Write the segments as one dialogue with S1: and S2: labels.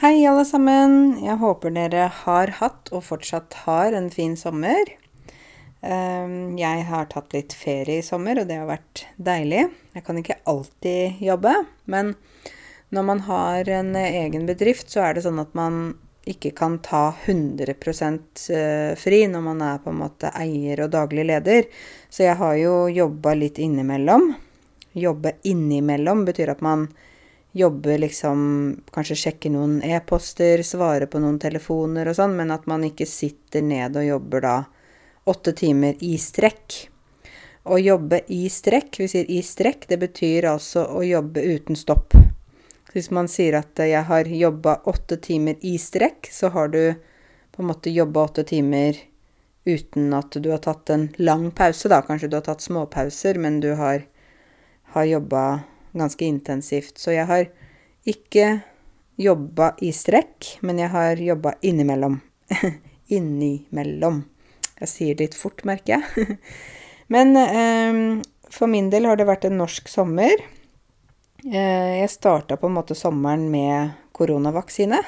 S1: Hei, alle sammen. Jeg håper dere har hatt og fortsatt har en fin sommer. Ehm, jeg har tatt litt ferie i sommer, og det har vært deilig. Jeg kan ikke alltid jobbe, men når man har en egen bedrift, så er det sånn at man ikke kan ta 100 eh, fri når man er på en måte eier og daglig leder. Så jeg har jo jobba litt innimellom. Jobbe innimellom betyr at man jobbe liksom Kanskje sjekke noen e-poster, svare på noen telefoner og sånn, men at man ikke sitter ned og jobber da åtte timer i strekk. Å jobbe i strekk, vi sier i strekk, det betyr altså å jobbe uten stopp. Hvis man sier at jeg har jobba åtte timer i strekk, så har du på en måte jobba åtte timer uten at du har tatt en lang pause, da. Kanskje du har tatt småpauser, men du har, har jobba ganske intensivt. Så jeg har ikke jobba i strekk, men jeg har jobba innimellom. innimellom. Jeg sier det litt fort, merker jeg. men eh, for min del har det vært en norsk sommer. Eh, jeg starta på en måte sommeren med koronavaksine.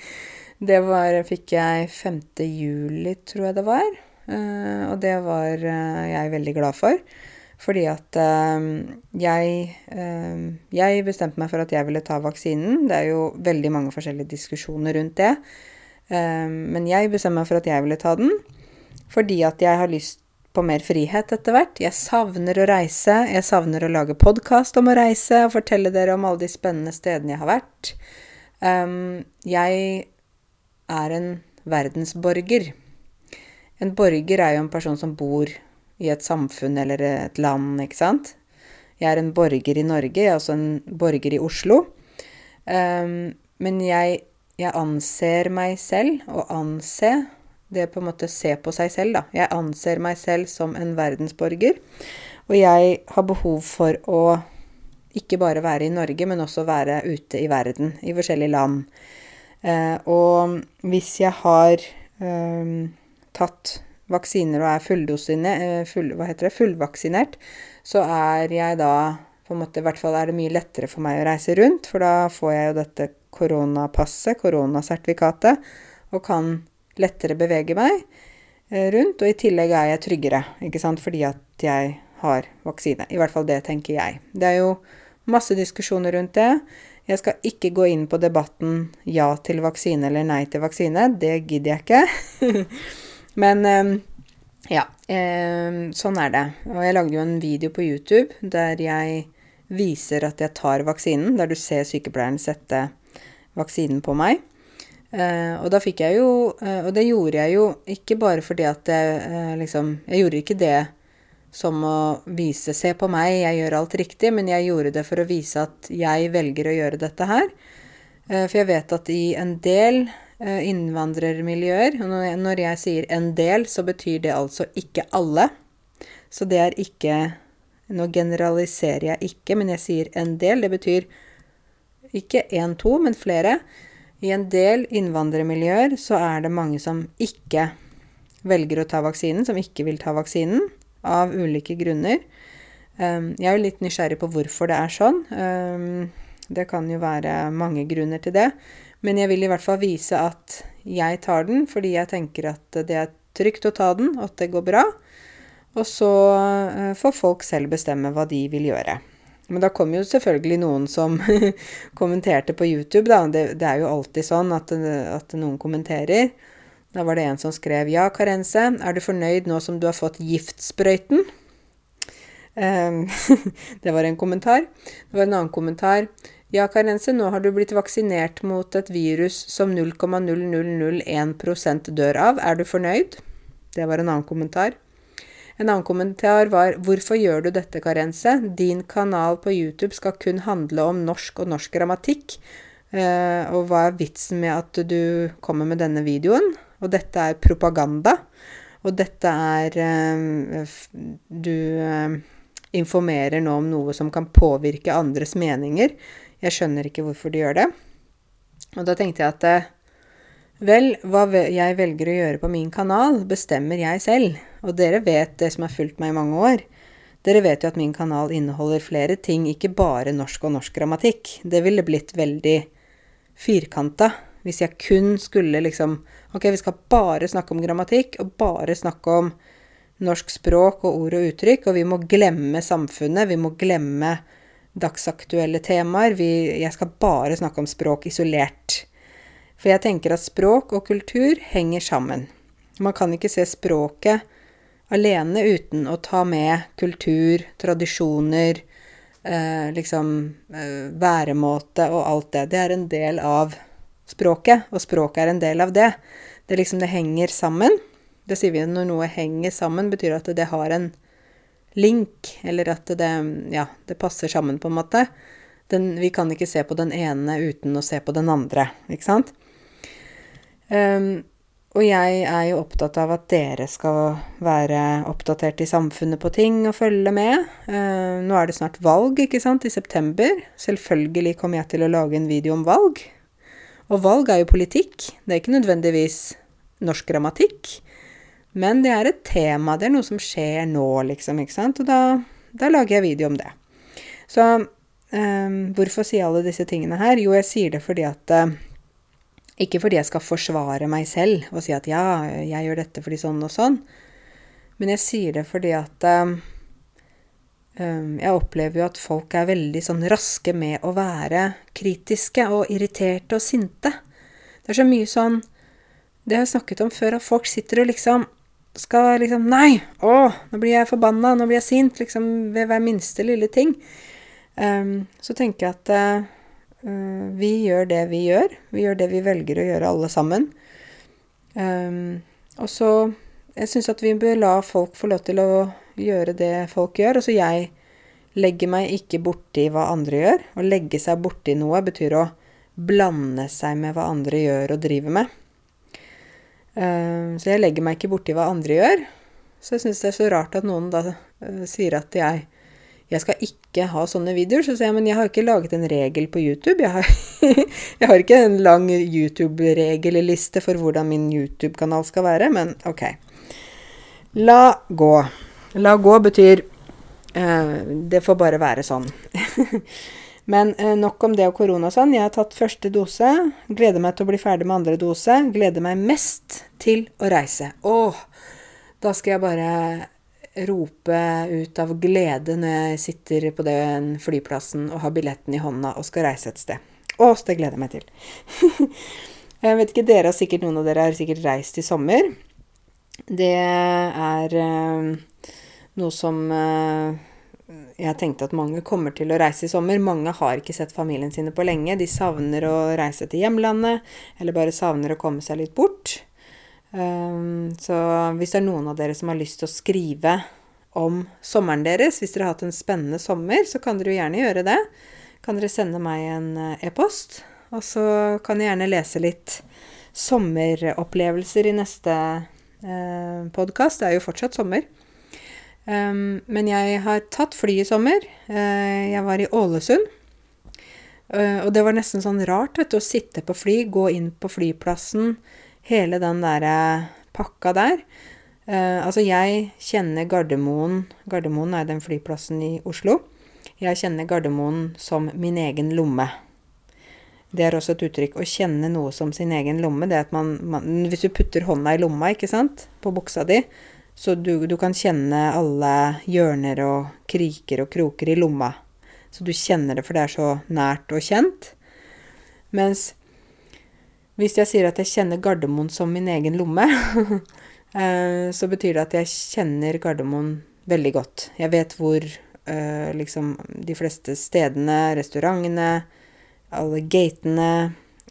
S1: det var, fikk jeg 5. juli, tror jeg det var. Eh, og det var eh, jeg veldig glad for. Fordi at øh, jeg, øh, jeg bestemte meg for at jeg ville ta vaksinen. Det er jo veldig mange forskjellige diskusjoner rundt det. Uh, men jeg bestemte meg for at jeg ville ta den. Fordi at jeg har lyst på mer frihet etter hvert. Jeg savner å reise. Jeg savner å lage podkast om å reise og fortelle dere om alle de spennende stedene jeg har vært. Um, jeg er en verdensborger. En borger er jo en person som bor et samfunn eller et land, ikke sant. Jeg er en borger i Norge, jeg er også en borger i Oslo. Um, men jeg, jeg, anser meg selv, og anse det på en måte se på seg selv, da. Jeg anser meg selv som en verdensborger. Og jeg har behov for å ikke bare være i Norge, men også være ute i verden, i forskjellige land. Uh, og hvis jeg har um, tatt vaksiner og er eh, full, fullvaksinert, så er jeg da på en måte, I hvert fall er det mye lettere for meg å reise rundt, for da får jeg jo dette koronapasset, koronasertifikatet, og kan lettere bevege meg eh, rundt. Og i tillegg er jeg tryggere, ikke sant, fordi at jeg har vaksine. I hvert fall det tenker jeg. Det er jo masse diskusjoner rundt det. Jeg skal ikke gå inn på debatten ja til vaksine eller nei til vaksine. Det gidder jeg ikke. Men ehm, ja, ehm, sånn er det. Og jeg lagde jo en video på YouTube der jeg viser at jeg tar vaksinen, der du ser sykepleieren sette vaksinen på meg. Uh, og da fikk jeg jo uh, Og det gjorde jeg jo ikke bare fordi at jeg uh, liksom Jeg gjorde ikke det som å vise 'se på meg, jeg gjør alt riktig', men jeg gjorde det for å vise at jeg velger å gjøre dette her. for jeg vet at i en del innvandrermiljøer. Når jeg sier en del, så betyr det altså ikke alle. Så det er ikke Nå generaliserer jeg ikke, men jeg sier en del. Det betyr ikke én, to, men flere. I en del innvandrermiljøer så er det mange som ikke velger å ta vaksinen, som ikke vil ta vaksinen, av ulike grunner. Ehm, jeg er jo litt nysgjerrig på hvorfor det er sånn. Ehm, det kan jo være mange grunner til det. Men jeg vil i hvert fall vise at jeg tar den fordi jeg tenker at det er trygt å ta den, og at det går bra. Og så eh, får folk selv bestemme hva de vil gjøre. Men da kom jo selvfølgelig noen som kommenterte på YouTube, da. Det, det, er jo alltid sånn at, at, noen kommenterer. Da var det en som skrev Ja, Karense, er du fornøyd nå som du har fått giftsprøyten? Um, det var en kommentar. Det var en annen kommentar. Ja, Karense, nå har du blitt vaksinert mot et virus som 0,0001% dør av. Er du fornøyd? Det var en annen kommentar. En annen kommentar var Hvorfor gjør du dette, Karense? Din kanal på YouTube skal kun handle om norsk og norsk grammatikk. Eh, og hva er vitsen med at du kommer med denne videoen? Og dette er propaganda. Og dette er eh, Du eh, informerer nå om noe som kan påvirke andres meninger. Jeg skjønner ikke hvorfor de gjør det. Og da tenkte jeg at eh, vel, hva jeg velger å gjøre på min kanal, bestemmer jeg selv. Og dere vet, det som har fulgt meg i mange år, dere vet jo at min kanal inneholder flere ting, ikke bare norsk og norsk grammatikk. Det ville blitt veldig firkanta hvis jeg kun skulle liksom Ok, vi skal bare snakke om grammatikk, og bare snakke om norsk språk og ord og uttrykk, og vi må glemme samfunnet, vi må glemme dagsaktuelle temaer. Vi, jeg skal bare snakke om språk isolert. For jeg tenker at språk og kultur henger sammen. Man kan ikke se språket alene uten å ta med kultur, tradisjoner, eh, liksom eh, væremåte og alt det. Det er en del av språket, og språket er en del av det. Det liksom det henger sammen. Det sier vi når noe henger sammen, betyr at det har en link, eller at det, ja, det passer sammen, på en måte. Den, vi kan ikke se på den ene uten å se på den andre, ikke sant? Um, og jeg er jo opptatt av at dere skal være oppdatert i samfunnet på ting og følge med. Uh, nå er det snart valg, ikke sant, i september. Selvfølgelig kommer jeg til å lage en video om valg. Og valg er jo politikk. Det er ikke nødvendigvis norsk grammatikk. Men det er et tema. Det er noe som skjer nå, liksom. ikke sant? Og da, da lager jeg video om det. Så um, hvorfor sier jeg alle disse tingene her? Jo, jeg sier det fordi at uh, Ikke fordi jeg skal forsvare meg selv og si at ja, jeg gjør dette fordi sånn og sånn. Men jeg sier det fordi at Ehm, jeg opplever jo at folk er veldig sånn raske med å være kritiske og irriterte og sinte. Det er så mye sånn Det har jeg snakket om før, at folk sitter og liksom skal liksom Nei! Å, nå blir jeg forbanna, nå blir jeg sint, liksom ved hver minste lille ting. Um, så tenker jeg at uh, vi gjør det vi gjør. Vi gjør det vi velger å gjøre, alle sammen. Um, og så Jeg syns at vi bør la folk få lov til å gjøre det folk gjør. Altså jeg legger meg ikke borti hva andre gjør. Å legge seg borti noe betyr å blande seg med hva andre gjør og driver med. Uh, så jeg legger meg ikke borti hva andre gjør. Så jeg syns det er så rart at noen da uh, sier at jeg jeg skal ikke ha sånne videoer. Så sier jeg men jeg har ikke laget en regel på YouTube. Jeg har, jeg har ikke en lang YouTube-regelliste for hvordan min YouTube-kanal skal være, men ok. La gå. La gå betyr eh, Det får bare være sånn. Men eh, nok om det og korona og sånn. Jeg har tatt første dose. Gleder meg til å bli ferdig med andre dose. Gleder meg mest til å reise. Åh, da skal jeg bare rope ut av glede når jeg sitter på den flyplassen og har billetten i hånda og skal reise et sted. Å, så det gleder jeg meg til. jeg vet ikke, dere har sikkert, Noen av dere har sikkert reist i sommer. Det er eh, noe som eh, jeg tenkte at mange kommer til å reise i sommer. Mange har ikke sett familien sine på lenge. De savner å reise til hjemlandet, eller bare savner å komme seg litt bort. Um, så hvis det er noen av dere som har lyst til å skrive om sommeren deres, hvis dere har hatt en spennende sommer, så kan dere jo gjerne gjøre det. Kan dere sende meg en eh, e-post, og så kan jeg gjerne lese litt sommeropplevelser i neste eh, podkast. Det er jo fortsatt sommer. Um, men jeg har tatt fly i sommer. Uh, jeg var i Ålesund. Uh, og det var nesten sånn rart vet du, å sitte på fly, gå inn på flyplassen, hele den der uh, pakka der. altså, jeg kjenner Gardermoen Gardermoen er den flyplassen i Oslo. Jeg kjenner Gardermoen som min egen lomme. Det er også et uttrykk. Å kjenne noe som sin egen lomme, det er at man, man Hvis du putter hånda i lomma, ikke sant, på buksa di, så du, du, kan kjenne alle hjørner og kriker og kroker i lomma. Så du kjenner det, for det er så nært og kjent. Mens hvis jeg sier at jeg kjenner Gardermoen som min egen lomme, eh, så betyr det at jeg kjenner Gardermoen veldig godt. Jeg vet hvor uh, liksom de fleste stedene, restaurantene, alle gatene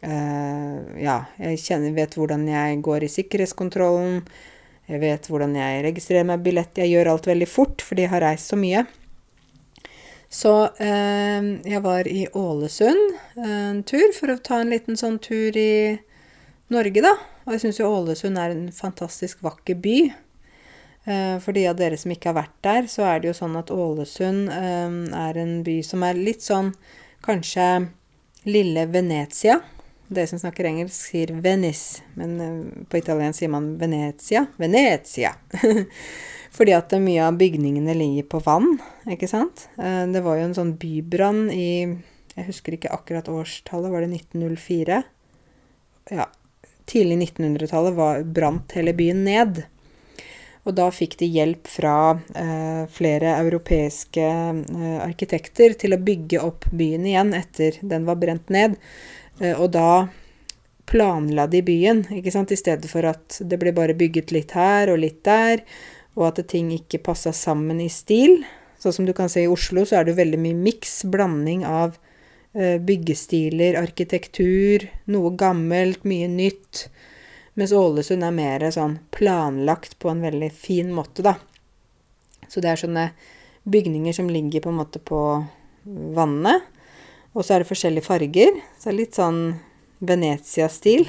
S1: uh, Ja, jeg kjenner, vet hvordan jeg går i sikkerhetskontrollen. Jeg vet hvordan jeg registrerer meg billett. Jeg gjør alt veldig fort fordi jeg har reist så mye. Så eh, jeg var i Ålesund en tur for å ta en liten sånn tur i Norge, da. Og jeg syns jo Ålesund er en fantastisk vakker by. Eh, for de av dere som ikke har vært der, så er det jo sånn at Ålesund eh, er en by som er litt sånn kanskje lille Venezia. Dere som snakker engelsk, sier Venice, men uh, på italiensk sier man Venezia. Venezia! Fordi at mye av bygningene ligger på vann, ikke sant. Uh, det var jo en sånn bybrann i Jeg husker ikke akkurat årstallet, var det 1904? ja, tidlig 1900-tallet brant hele byen ned. Og da fikk de hjelp fra eh, flere europeiske eh, arkitekter til å bygge opp byen igjen etter den var brent ned. Eh, og da planla de byen, ikke sant, i stedet for at det ble bare bygget litt her og litt der, og at ting ikke passa sammen i stil. Sånn som du kan se i Oslo, så er det veldig mye miks, blanding av eh, byggestiler, arkitektur, noe gammelt, mye nytt. Mens Ålesund er mer sånn planlagt på en veldig fin måte, da. Så det er sånne bygninger som ligger på en måte på vannet. Og så er det forskjellige farger. Så litt sånn Venezia-stil.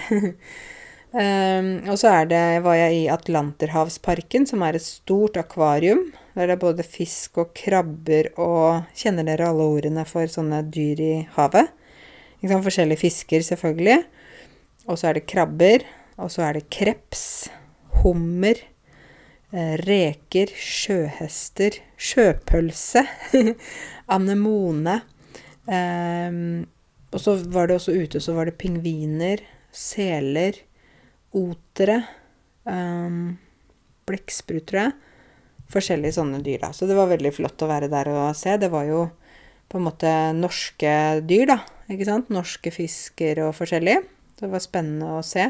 S1: um, og så er det, var jeg i Atlanterhavsparken, som er et stort akvarium. Der det er både fisk og krabber og Kjenner dere alle ordene for sånne dyr i havet? Liksom forskjellige fisker, selvfølgelig. Og så er det krabber. Og så er det kreps, hummer, eh, reker, sjøhester, sjøpølse, anemone. Um, og så var det også ute så var det pingviner, seler, otere, um, blekksprutere. Forskjellige sånne dyr, da. Så det var veldig flott å være der og se. Det var jo på en måte norske dyr, da. Ikke sant? Norske fisker og forskjellig. Det var spennende å se.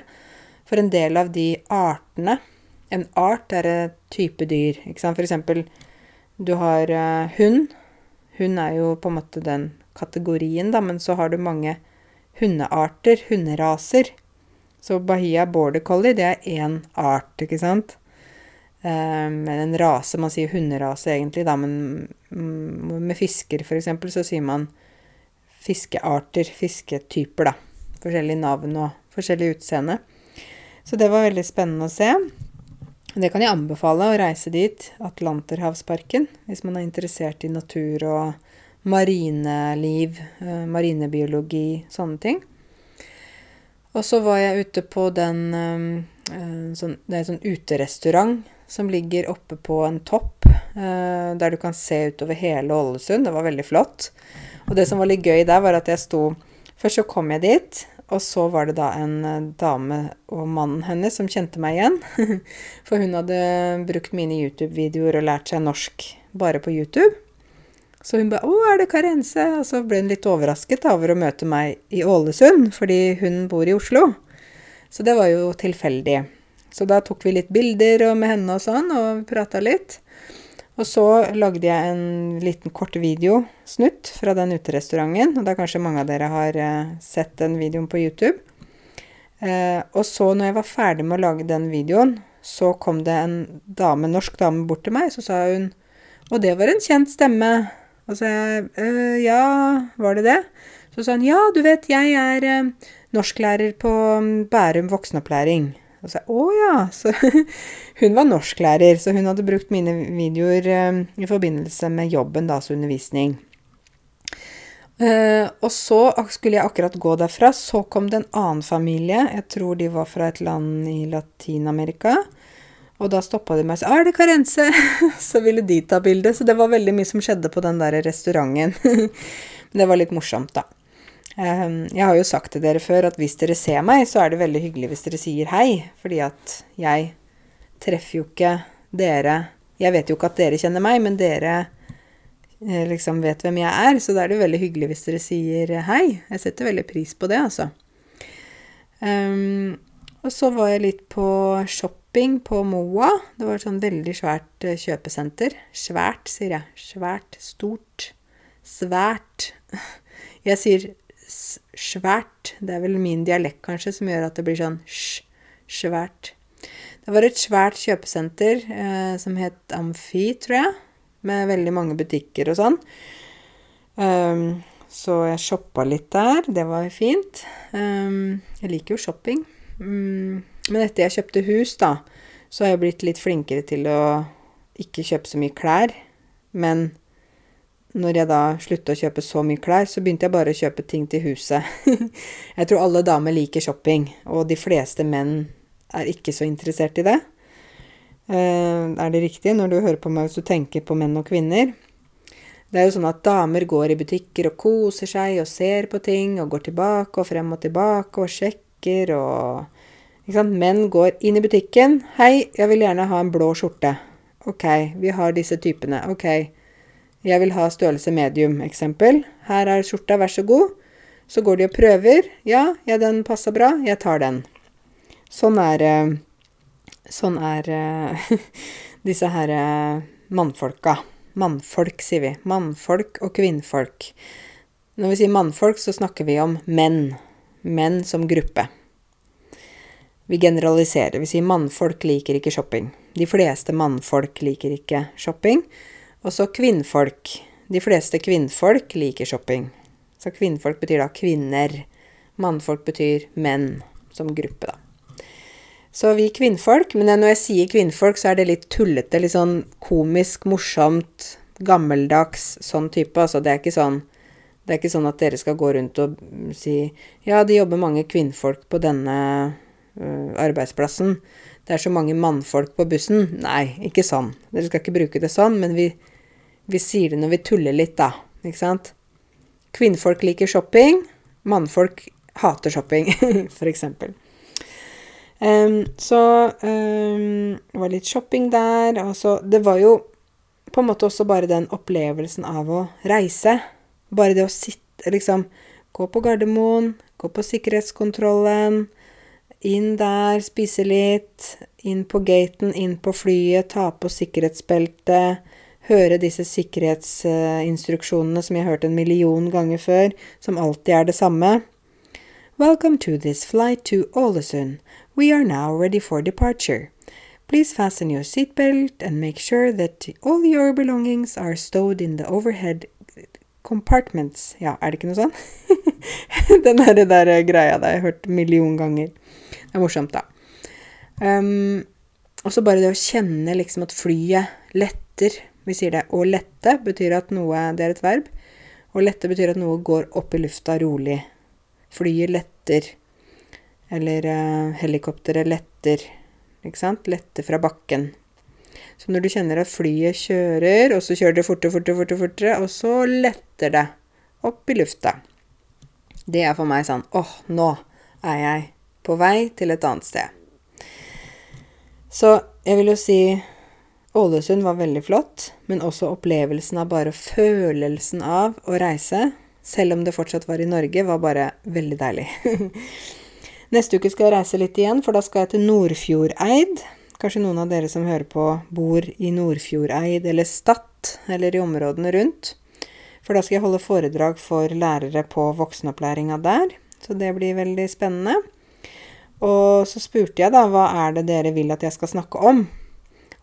S1: For en del av de artene En art er et type dyr, ikke sant. For eksempel, du har uh, hund. Hund er jo på en måte den kategorien, da, men så har du mange hundearter, hunderaser. Så Bahia border collie, det er én art, ikke sant? Um, en rase Man sier hunderase egentlig, da, men mm, med fisker, f.eks., så sier man fiskearter, fisketyper, da. Forskjellige navn og forskjellig utseende. Så det var veldig spennende å se. Det kan jeg anbefale, å reise dit, Atlanterhavsparken, hvis man er interessert i natur og marineliv, eh, marinebiologi, sånne ting. Og så var jeg ute på den eh, sånn, Det er en sånn uterestaurant som ligger oppe på en topp, eh, der du kan se utover hele Ålesund. Det var veldig flott. Og det som var litt gøy der, var at jeg sto Først så kom jeg dit, og så var det da en dame og mannen hennes som kjente meg igjen. For hun hadde brukt mine YouTube-videoer og lært seg norsk bare på YouTube. Så hun ba 'Å, er det Karense?' Og så ble hun litt overrasket over å møte meg i Ålesund, fordi hun bor i Oslo. Så det var jo tilfeldig. Så da tok vi litt bilder med henne og sånn, og prata litt. Og så lagde jeg en liten kort videosnutt fra den uterestauranten. Og da kanskje mange av dere har uh, sett den videoen på YouTube. Eh, og så, når jeg var ferdig med å lage den videoen, så kom det en dame, norsk dame bort til meg, så sa hun Og det var en kjent stemme. Og så sa jeg øh, Ja, var det det? Så sa han ja, du vet, jeg er øh, norsklærer på mm, Bærum voksenopplæring. Og så å ja. Så hun var norsklærer, så hun hadde brukt mine videoer øh, i forbindelse med jobben, da, altså undervisning. Og så skulle jeg akkurat gå derfra. Så kom det en annen familie. Jeg tror de var fra et land i Latin-Amerika. Og da stoppa de meg og sa 'Er det Karense?' så ville de ta bilde. Så det var veldig mye som skjedde på den der restauranten. det var litt morsomt, da. Ehm, jeg har jo sagt til dere før at hvis dere ser meg, så er det veldig hyggelig hvis dere sier hei. Fordi at jeg treffer jo ikke dere Jeg vet jo ikke at dere kjenner meg, men dere eh, liksom vet hvem jeg er. Så da er det veldig hyggelig hvis dere sier hei. Jeg setter veldig pris på det, altså. Um, og så var jeg litt på shopping på Moa. Det var et sånn veldig svært eh, kjøpesenter. Svært, sier jeg. Svært. Stort. Svært. Jeg sier svært. Det er vel min dialekt kanskje som gjør at det blir sånn sj. Svært. Det var et svært kjøpesenter eh, som het Amfi, tror jeg. Med veldig mange butikker og sånn. Um, så jeg shoppa litt der. Det var fint. Um, jeg liker jo shopping. Mm, men etter jeg kjøpte hus, da, så har jeg blitt litt flinkere til å ikke kjøpe så mye klær. Men når jeg da slutta å kjøpe så mye klær, så begynte jeg bare å kjøpe ting til huset. jeg tror alle damer liker shopping, og de fleste menn er ikke så interessert i det. Uh, er det riktig når du hører på meg hvis du tenker på menn og kvinner? Det er jo sånn at damer går i butikker og koser seg og ser på ting og går tilbake og frem og tilbake og sjekker og? Menn går inn i butikken. 'Hei, jeg vil gjerne ha en blå skjorte.' OK, vi har disse typene. OK. Jeg vil ha størrelse medium, eksempel. Her er skjorta, vær så god. Så går de og prøver. Ja, ja, den passer bra. Jeg tar den. Sånn er Sånn er disse her mannfolka. Mannfolk, sier vi. Mannfolk og kvinnfolk. Når vi sier mannfolk, så snakker vi om menn. Menn som gruppe. Vi generaliserer. Vi sier mannfolk liker ikke shopping. De fleste mannfolk liker ikke shopping. Og så kvinnfolk. De fleste kvinnfolk liker shopping. Så kvinnfolk betyr da kvinner. Mannfolk betyr menn som gruppe, da. Så vi kvinnfolk Men når jeg sier kvinnfolk, så er det litt tullete, litt sånn komisk, morsomt, gammeldags, sånn type. Altså det er ikke sånn det er ikke sånn at dere skal gå rundt og si Ja, det jobber mange kvinnfolk på denne arbeidsplassen. Det er så mange mannfolk på bussen. Nei, ikke sånn. Dere skal ikke bruke det sånn, men vi, vi sier det når vi tuller litt, da. Ikke sant? Kvinnfolk liker shopping. Mannfolk hater shopping, eksempel. Um, så um, det var litt shopping der. Og så Det var jo på en måte også bare den opplevelsen av å reise. Bare det å sitte Liksom gå på Gardermoen, gå på sikkerhetskontrollen, inn der, spise litt, inn på gaten, inn på flyet, ta på sikkerhetsbeltet, høre disse sikkerhetsinstruksjonene som jeg har hørt en million ganger før, som alltid er det samme. Welcome to this flight to Ålesund. We are now ready for departure. Please fasten your seatbelt and make sure that all your belongings are stowed in the overhead compartments. Ja, er det ikke noe sånn? Den derre der greia der jeg har hørt million ganger. Det er morsomt, da. Um, og så bare det å kjenne liksom at flyet letter. Vi sier det. Å lette betyr at noe Det er et verb. Å lette betyr at noe går opp i lufta rolig. Flyet letter. Eller uh, helikopteret letter. Ikke sant? Letter fra bakken. Så når du kjenner at flyet kjører, og så kjører det fortere, fortere, fortere, fortere, og så letter det opp i lufta. Det er for meg sånn åh, nå er jeg på vei til et annet sted. Så jeg vil jo si Ålesund var veldig flott, men også opplevelsen av bare følelsen av å reise selv om det fortsatt var i Norge, var bare veldig deilig. Neste uke skal jeg reise litt igjen, for da skal jeg til Nordfjordeid. Kanskje noen av dere som hører på, bor i Nordfjordeid eller Stad, eller i områdene rundt. For da skal jeg holde foredrag for lærere på voksenopplæringa der. Så det blir veldig spennende. Og så spurte jeg da hva er det dere vil at jeg skal snakke om.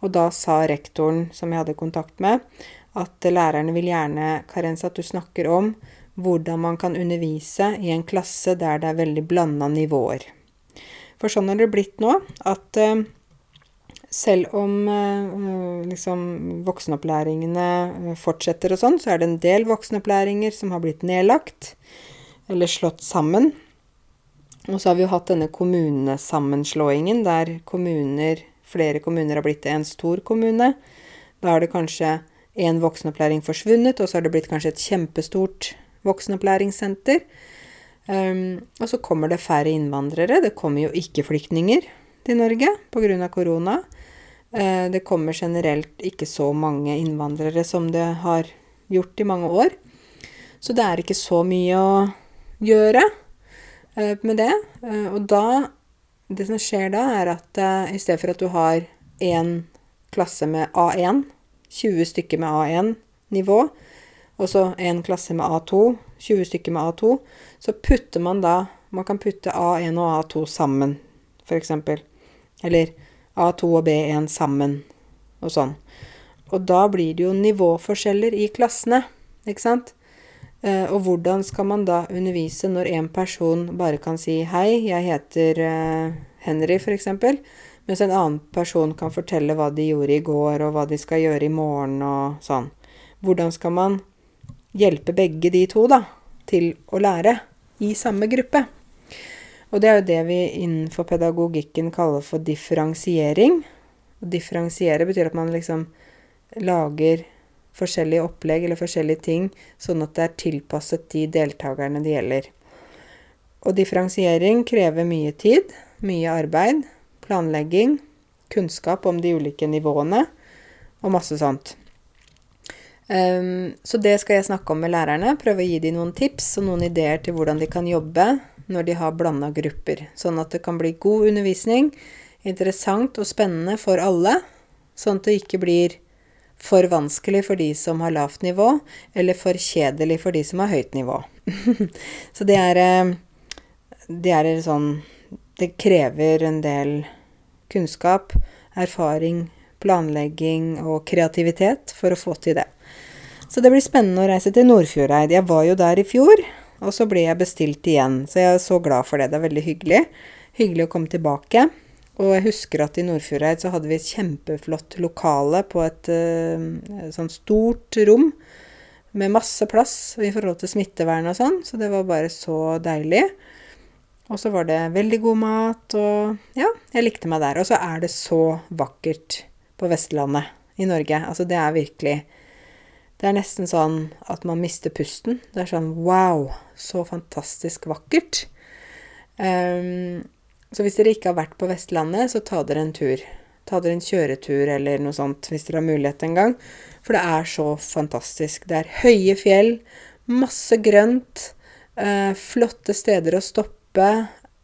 S1: Og da sa rektoren som jeg hadde kontakt med, at lærerne vil gjerne, Karens, at du snakker om hvordan man kan undervise i en klasse der det er veldig blanda nivåer. For sånn har det blitt nå at uh, selv om uh, liksom voksenopplæringene eh, fortsetter og sånn, så er det en del voksenopplæringer som har blitt nedlagt eller slått sammen. Og så har vi jo hatt denne kommunesammenslåingen der kommuner, flere kommuner har blitt en stor kommune. Da har det kanskje én voksenopplæring forsvunnet, og så har det blitt kanskje et kjempestort voksenopplæringssenter. Um, og så kommer det færre innvandrere. Det kommer jo ikke flyktninger til Norge pga. korona. Uh, det kommer generelt ikke så mange innvandrere som det har gjort i mange år. Så det er ikke så mye å gjøre med det. Uh, og da Det som skjer da, er at i stedet for at du har én klasse med A1, 20 stykker med A1-nivå, og så en klasse med A2, 20 stykker med A2, så putter man da Man kan putte A1 og A2 sammen, f.eks. Eller A2 og B1 sammen, og sånn. Og da blir det jo nivåforskjeller i klassene, ikke sant? Eh, og hvordan skal man da undervise når en person bare kan si 'hei, jeg heter eh, Henry', f.eks., mens en annen person kan fortelle hva de gjorde i går, og hva de skal gjøre i morgen, og sånn. Hvordan skal man hjelpe begge de to da, til å lære i samme gruppe. Og det er jo det vi innenfor pedagogikken kaller for differensiering. Å differensiere betyr at man liksom lager forskjellige opplegg eller forskjellige ting, sånn at det er tilpasset de deltakerne det gjelder. Og differensiering krever mye tid, mye arbeid, planlegging, kunnskap om de ulike nivåene og masse sånt. Um, så det skal jeg snakke om med lærerne. Prøve å gi dem noen tips og noen ideer til hvordan de kan jobbe når de har blanda grupper. Sånn at det kan bli god undervisning, interessant og spennende for alle. Sånn at det ikke blir for vanskelig for de som har lavt nivå, eller for kjedelig for de som har høyt nivå. så det er, eh, det er sånn Det krever en del kunnskap, erfaring, planlegging og kreativitet for å få til det. Så det blir spennende å reise til Nordfjordeid. Jeg var jo der i fjor, og så ble jeg bestilt igjen. Så jeg er så glad for det. Det er veldig hyggelig. Hyggelig å komme tilbake. Og jeg husker at i Nordfjordeid så hadde vi et kjempeflott lokale på et uh, sånn stort rom med masse plass i forhold til smittevern og sånn, så det var bare så deilig. Og så var det veldig god mat, og ja, jeg likte meg der. Og så er det så vakkert på Vestlandet i Norge. Altså, det er virkelig det er nesten sånn at man mister pusten. Det er sånn wow, så fantastisk vakkert. Um, så hvis dere ikke har vært på Vestlandet, så ta dere en tur. Ta dere en kjøretur eller noe sånt hvis dere har mulighet en gang. For det er så fantastisk. Det er høye fjell, masse grønt, eh, flotte steder å stoppe.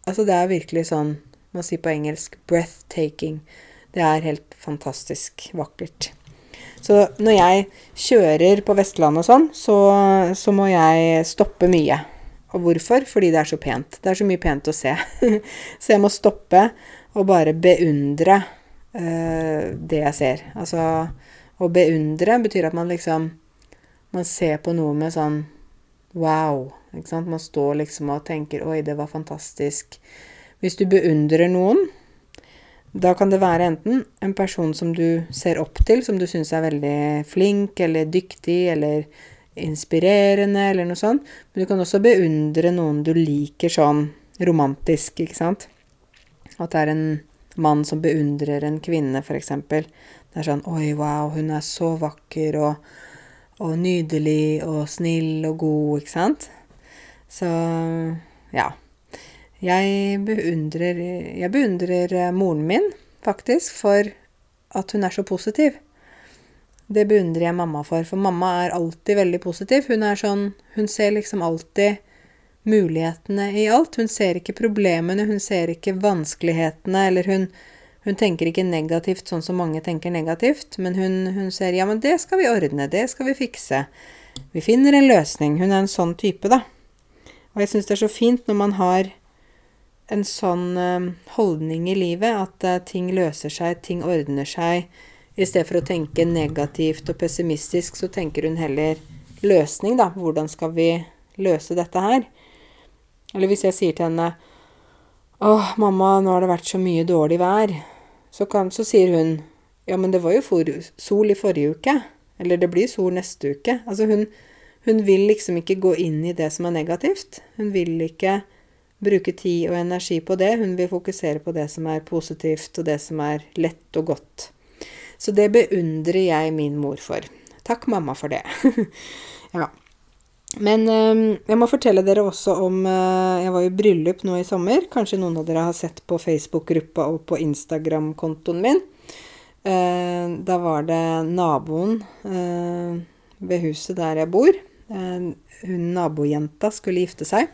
S1: Altså det er virkelig sånn, man sier på engelsk, breathtaking. Det er helt fantastisk vakkert. Så når jeg kjører på Vestlandet og sånn, så, så, må jeg stoppe mye. Og hvorfor? Fordi det er så pent. Det er så mye pent å se. så jeg må stoppe og bare beundre uh, det jeg ser. Altså å beundre betyr at man liksom Man ser på noe med sånn wow. Ikke sant? Man står liksom og tenker 'oi, det var fantastisk'. Hvis du beundrer noen, da kan det være enten en person som du ser opp til, som du syns er veldig flink eller dyktig eller inspirerende eller noe sånt. Men du kan også beundre noen du liker sånn romantisk, ikke sant. At det er en mann som beundrer en kvinne, f.eks. Det er sånn Oi, wow, hun er så vakker og, og nydelig og snill og god, ikke sant. Så ja. Jeg beundrer, jeg beundrer moren min, faktisk, for at hun er så positiv. Det beundrer jeg mamma for, for mamma er alltid veldig positiv. Hun er sånn Hun ser liksom alltid mulighetene i alt. Hun ser ikke problemene, hun ser ikke vanskelighetene, eller hun, hun tenker ikke negativt sånn som mange tenker negativt, men hun, hun ser ja, men det skal vi ordne, det skal vi fikse. Vi finner en løsning. Hun er en sånn type, da. Og jeg syns det er så fint når man har en sånn eh, holdning i livet at eh, ting løser seg, ting ordner seg. I stedet for å tenke negativt og pessimistisk, så tenker hun heller løsning, da. Hvordan skal vi løse dette her? Eller hvis jeg sier til henne Åh, mamma, nå har det vært så mye dårlig vær. Så, kan, så sier hun Ja, men det var jo for, sol i forrige uke. Eller det blir sol neste uke. Altså hun, hun vil liksom ikke gå inn i det som er negativt. Hun vil ikke bruke tid og energi på det. Hun vil fokusere på det som er positivt, og det som er lett og godt. Så det beundrer jeg min mor for. Takk, mamma, for det. ja. Men øh, jeg må fortelle dere også om øh, Jeg var i bryllup nå i sommer. Kanskje noen av dere har sett på Facebook-gruppa og på Instagram-kontoen min. Uh, da var det naboen uh, ved huset der jeg bor. Hun nabojenta skulle gifte seg.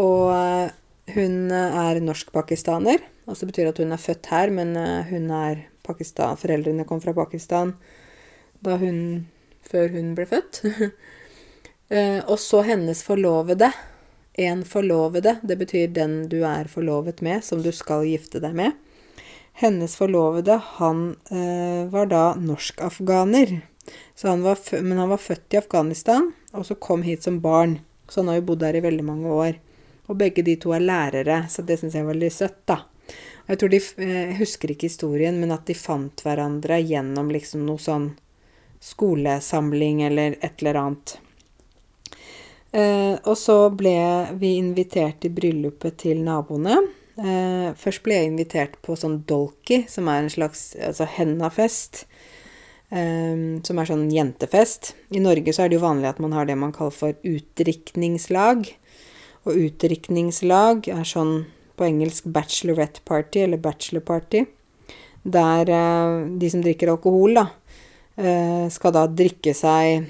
S1: Og hun er norsk-pakistaner. Altså betyr at hun er født her, men hun er Pakistan Foreldrene kom fra Pakistan da hun Før hun ble født. uh, og så hennes forlovede. En forlovede, det betyr den du er forlovet med, som du skal gifte deg med. Hennes forlovede, han var da norsk-afghaner. Men han var født i Afghanistan, og så kom hit som barn. Så han har jo bodd her i veldig mange år. Og begge de to er lærere, så det syns jeg er veldig søtt, da. Jeg tror de Jeg eh, husker ikke historien, men at de fant hverandre gjennom liksom noe sånn skolesamling eller et eller annet. Eh, og så ble vi invitert i bryllupet til naboene. Eh, først ble jeg invitert på sånn dolky, som er en slags altså hennafest. Eh, som er sånn jentefest. I Norge så er det jo vanlig at man har det man kaller for utdrikningslag. Og utdrikningslag er sånn på engelsk bachelorette party, eller bachelor party. Der eh, de som drikker alkohol, da, eh, skal da drikke seg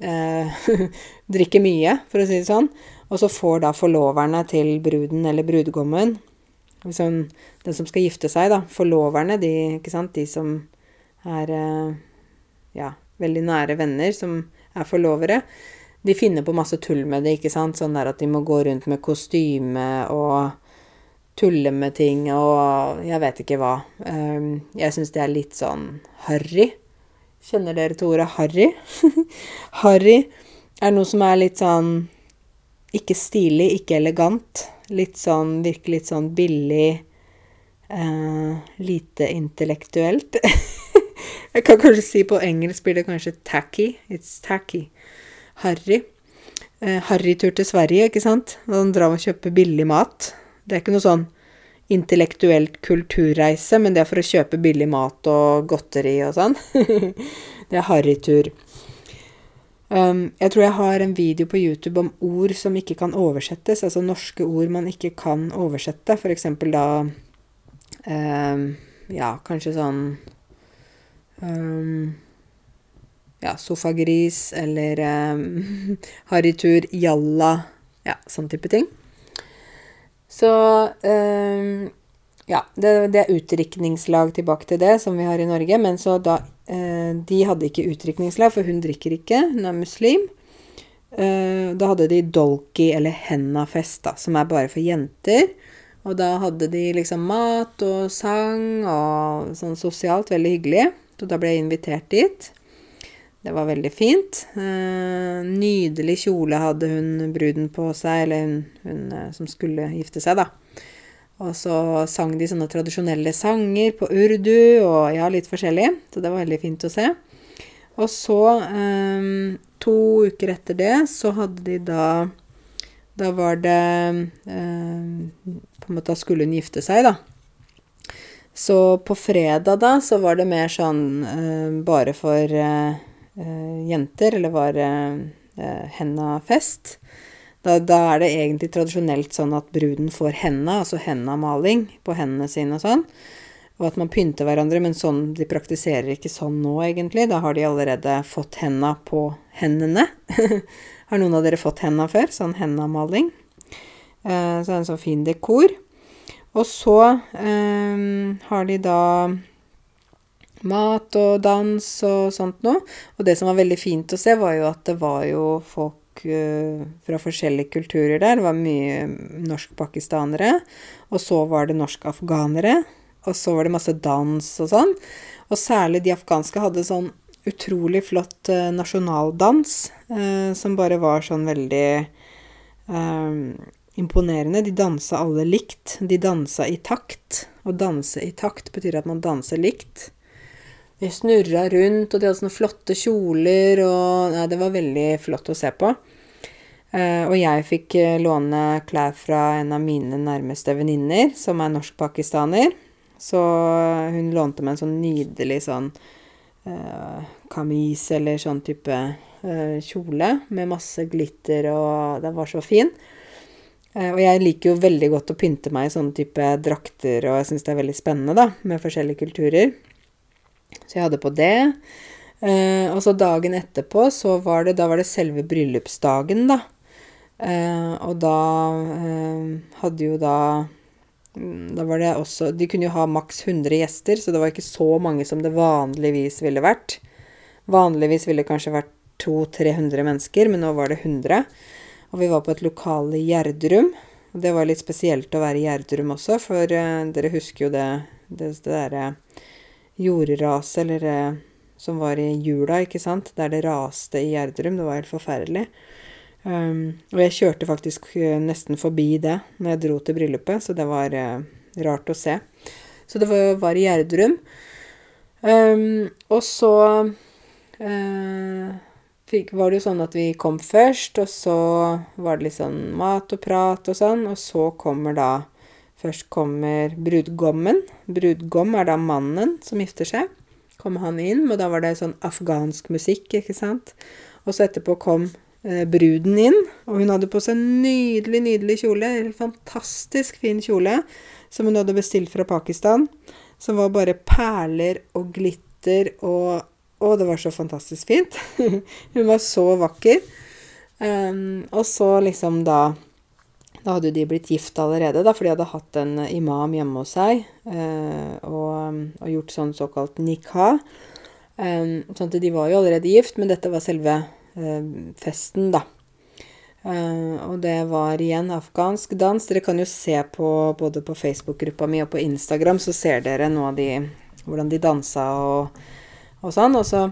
S1: eh, Drikke mye, for å si det sånn. Og så får da forloverne til bruden eller brudgommen liksom, Den som skal gifte seg, da. Forloverne, de, ikke sant, de som er ja, veldig nære venner, som er forlovere. De finner på masse tull med det, ikke sant. Sånn der at de må gå rundt med kostyme og tulle med ting og jeg vet ikke hva. Um, jeg syns det er litt sånn harry. Kjenner dere til ordet harry? harry er noe som er litt sånn ikke stilig, ikke elegant. Litt sånn Virker litt sånn billig. Uh, lite intellektuelt. jeg kan kanskje si på engelsk blir det kanskje tacky. It's tacky. Harry. Uh, Harrytur til Sverige, ikke sant? Og han drar og kjøper billig mat. Det er ikke noe sånn intellektuelt kulturreise, men det er for å kjøpe billig mat og godteri og sånn. det er harrytur. Um, jeg tror jeg har en video på YouTube om ord som ikke kan oversettes, altså norske ord man ikke kan oversette. For eksempel da um, Ja, kanskje sånn um, Ja, sofagris eller um, harrytur, jalla Ja, sånn type ting. Så eh, ja, det, det, er utdrikningslag tilbake til det, som vi har i Norge. Men så da eh, De hadde ikke utdrikningslag, for hun drikker ikke. Hun er muslim. Eh, da hadde de dolki, eller hennafest, da, som er bare for jenter. Og da hadde de liksom mat og sang og sånn sosialt veldig hyggelig. Så da ble jeg invitert dit. Det var veldig fint. Eh, nydelig kjole hadde hun bruden på seg, eller hun, hun, eh, som skulle gifte seg, da. Og så sang de sånne tradisjonelle sanger på urdu og ja, litt forskjellig. Så det var veldig fint å se. Og så, eh, to uker etter det, så hadde de da Da var det På en måte da skulle hun gifte seg, da. Så på fredag, da, så var det mer sånn bare for jenter, eller var henna fest. Da, da, er det egentlig tradisjonelt sånn at bruden får henna, altså hennamaling, på hendene sine og sånn. Og at man pynter hverandre, men sånn, de praktiserer ikke sånn nå, egentlig. Da har de allerede fått henda på hendene. har noen av dere fått henda før? Sånn hennamaling. Eh, så det en sånn fin dekor. Og så eh, har de da mat og dans og sånt noe. Og det som var veldig fint å se, var jo at det var jo folk uh, fra forskjellige kulturer der. Det var mye norsk-pakistanere, og så var det norsk-afghanere. Og så var det masse dans og sånn. Og særlig de afghanske hadde sånn utrolig flott uh, nasjonaldans uh, som bare var sånn veldig imponerende. De dansa alle likt. De dansa i takt. Å danse i takt betyr at man danser likt. De snurra rundt, og de hadde sånne flotte kjoler, og Nei, det var veldig flott å se på. Uh, og jeg fikk uh, låne klær fra en av mine nærmeste venninner, som er norsk-pakistaner. Så uh, hun lånte meg en sånn nydelig sånn kamis eller sånn type kjole med masse glitter, og den var så fin. og jeg liker jo veldig godt å pynte meg i sånne type drakter, og jeg syns det er veldig spennende, da, med forskjellige kulturer. Så jeg hadde på det. Eh, og så dagen etterpå, så var det Da var det selve bryllupsdagen, da. Eh, og da eh, hadde jo da mm, Da var det også De kunne jo ha maks 100 gjester, så det var ikke så mange som det vanligvis ville vært. Vanligvis ville det kanskje vært 200-300 mennesker, men nå var det 100. Og vi var på et lokale i Gjerdrum. Og det var litt spesielt å være i Gjerdrum også, for uh, dere husker jo det, det, det derre jordraset, eller eh, som var i jula, ikke sant, der det raste i Gjerdrum. Det var helt forferdelig. Um, og jeg kjørte faktisk uh, nesten forbi det når jeg dro til bryllupet, så det var eh, rart å se. Så det var, var i Gjerdrum. Um, og så eh, fikk, var det jo sånn at vi kom først, og så var det litt sånn mat og prat og sånn, og så kommer da Først kommer brudgommen. Brudgom er da mannen som gifter seg. Kommer han inn, og da var det sånn afghansk musikk, ikke sant. Og så etterpå kom eh, bruden inn. Og hun hadde på seg en nydelig, nydelig kjole. En fantastisk fin kjole som hun hadde bestilt fra Pakistan. Som var bare perler og glitter og Å, det var så fantastisk fint. hun var så vakker. Um, og så liksom da Da hadde de blitt gift allerede, da, for de hadde hatt en imam hjemme hos seg uh, og, og, gjort sånn såkalt nikah. Um, sånn at de var jo allerede gift, men dette var selve uh, festen, da. Uh, og det var igjen afghansk dans. Dere kan jo se på både på Facebook-gruppa mi og på Instagram, så ser dere av de Hvordan de dansa og, og sånn. Og så